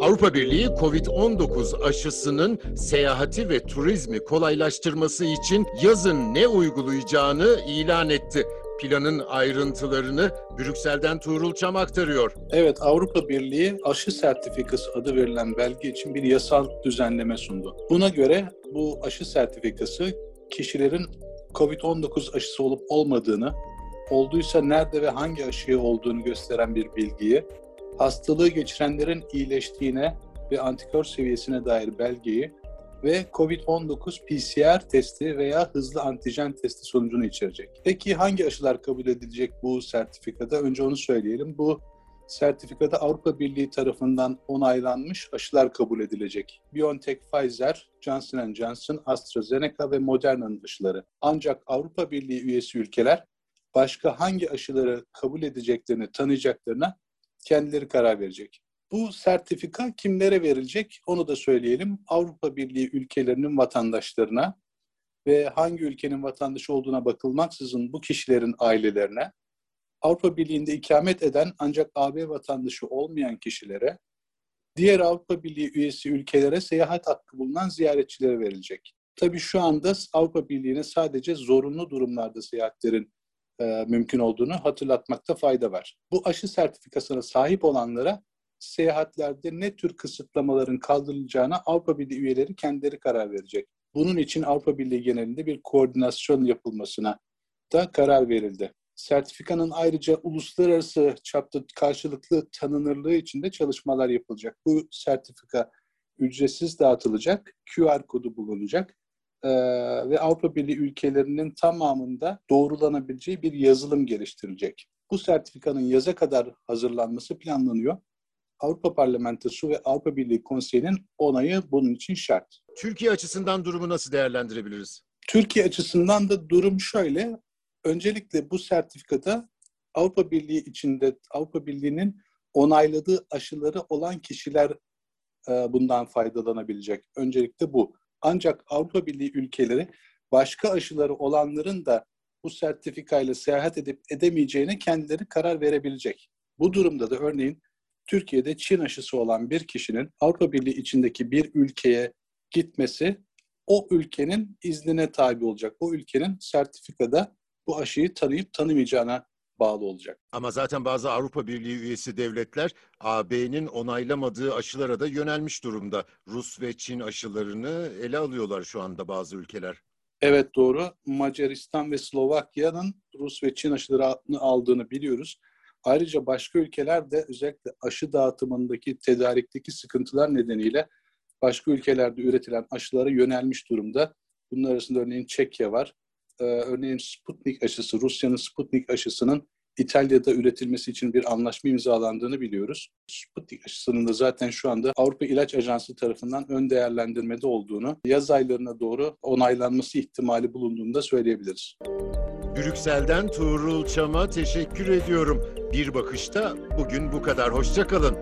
Avrupa Birliği COVID-19 aşısının seyahati ve turizmi kolaylaştırması için yazın ne uygulayacağını ilan etti. Planın ayrıntılarını Brüksel'den Tuğrul Çam aktarıyor. Evet, Avrupa Birliği aşı sertifikası adı verilen belge için bir yasal düzenleme sundu. Buna göre bu aşı sertifikası kişilerin COVID-19 aşısı olup olmadığını, olduysa nerede ve hangi aşıya olduğunu gösteren bir bilgiyi, hastalığı geçirenlerin iyileştiğine ve antikor seviyesine dair belgeyi ve COVID-19 PCR testi veya hızlı antijen testi sonucunu içerecek. Peki hangi aşılar kabul edilecek bu sertifikada? Önce onu söyleyelim. Bu sertifikada Avrupa Birliği tarafından onaylanmış aşılar kabul edilecek. BioNTech, Pfizer, Johnson Johnson, AstraZeneca ve Moderna'nın aşıları. Ancak Avrupa Birliği üyesi ülkeler başka hangi aşıları kabul edeceklerini tanıyacaklarına kendileri karar verecek. Bu sertifika kimlere verilecek onu da söyleyelim. Avrupa Birliği ülkelerinin vatandaşlarına ve hangi ülkenin vatandaşı olduğuna bakılmaksızın bu kişilerin ailelerine, Avrupa Birliği'nde ikamet eden ancak AB vatandaşı olmayan kişilere, diğer Avrupa Birliği üyesi ülkelere seyahat hakkı bulunan ziyaretçilere verilecek. Tabii şu anda Avrupa Birliği'ne sadece zorunlu durumlarda seyahatlerin e, mümkün olduğunu hatırlatmakta fayda var. Bu aşı sertifikasına sahip olanlara seyahatlerde ne tür kısıtlamaların kaldırılacağına Avrupa Birliği üyeleri kendileri karar verecek. Bunun için Avrupa Birliği genelinde bir koordinasyon yapılmasına da karar verildi. Sertifikanın ayrıca uluslararası çapta karşılıklı tanınırlığı için de çalışmalar yapılacak. Bu sertifika ücretsiz dağıtılacak, QR kodu bulunacak ee, ve Avrupa Birliği ülkelerinin tamamında doğrulanabileceği bir yazılım geliştirilecek. Bu sertifikanın yaza kadar hazırlanması planlanıyor. Avrupa Parlamentosu ve Avrupa Birliği Konseyi'nin onayı bunun için şart. Türkiye açısından durumu nasıl değerlendirebiliriz? Türkiye açısından da durum şöyle. Öncelikle bu sertifikada Avrupa Birliği içinde Avrupa Birliği'nin onayladığı aşıları olan kişiler e, bundan faydalanabilecek. Öncelikle bu. Ancak Avrupa Birliği ülkeleri başka aşıları olanların da bu sertifikayla seyahat edip edemeyeceğine kendileri karar verebilecek. Bu durumda da örneğin Türkiye'de Çin aşısı olan bir kişinin Avrupa Birliği içindeki bir ülkeye gitmesi o ülkenin iznine tabi olacak. O ülkenin sertifikada bu aşıyı tanıyıp tanımayacağına bağlı olacak. Ama zaten bazı Avrupa Birliği üyesi devletler AB'nin onaylamadığı aşılara da yönelmiş durumda. Rus ve Çin aşılarını ele alıyorlar şu anda bazı ülkeler. Evet doğru. Macaristan ve Slovakya'nın Rus ve Çin aşılarını aldığını biliyoruz. Ayrıca başka ülkeler de özellikle aşı dağıtımındaki tedarikteki sıkıntılar nedeniyle başka ülkelerde üretilen aşılara yönelmiş durumda. Bunun arasında örneğin Çekya var. Ee, örneğin Sputnik aşısı, Rusya'nın Sputnik aşısının İtalya'da üretilmesi için bir anlaşma imzalandığını biliyoruz. Sputnik aşısının da zaten şu anda Avrupa İlaç Ajansı tarafından ön değerlendirmede olduğunu, yaz aylarına doğru onaylanması ihtimali bulunduğunu da söyleyebiliriz. Brüksel'den Tuğrul Çam'a teşekkür ediyorum. Bir bakışta bugün bu kadar. Hoşçakalın.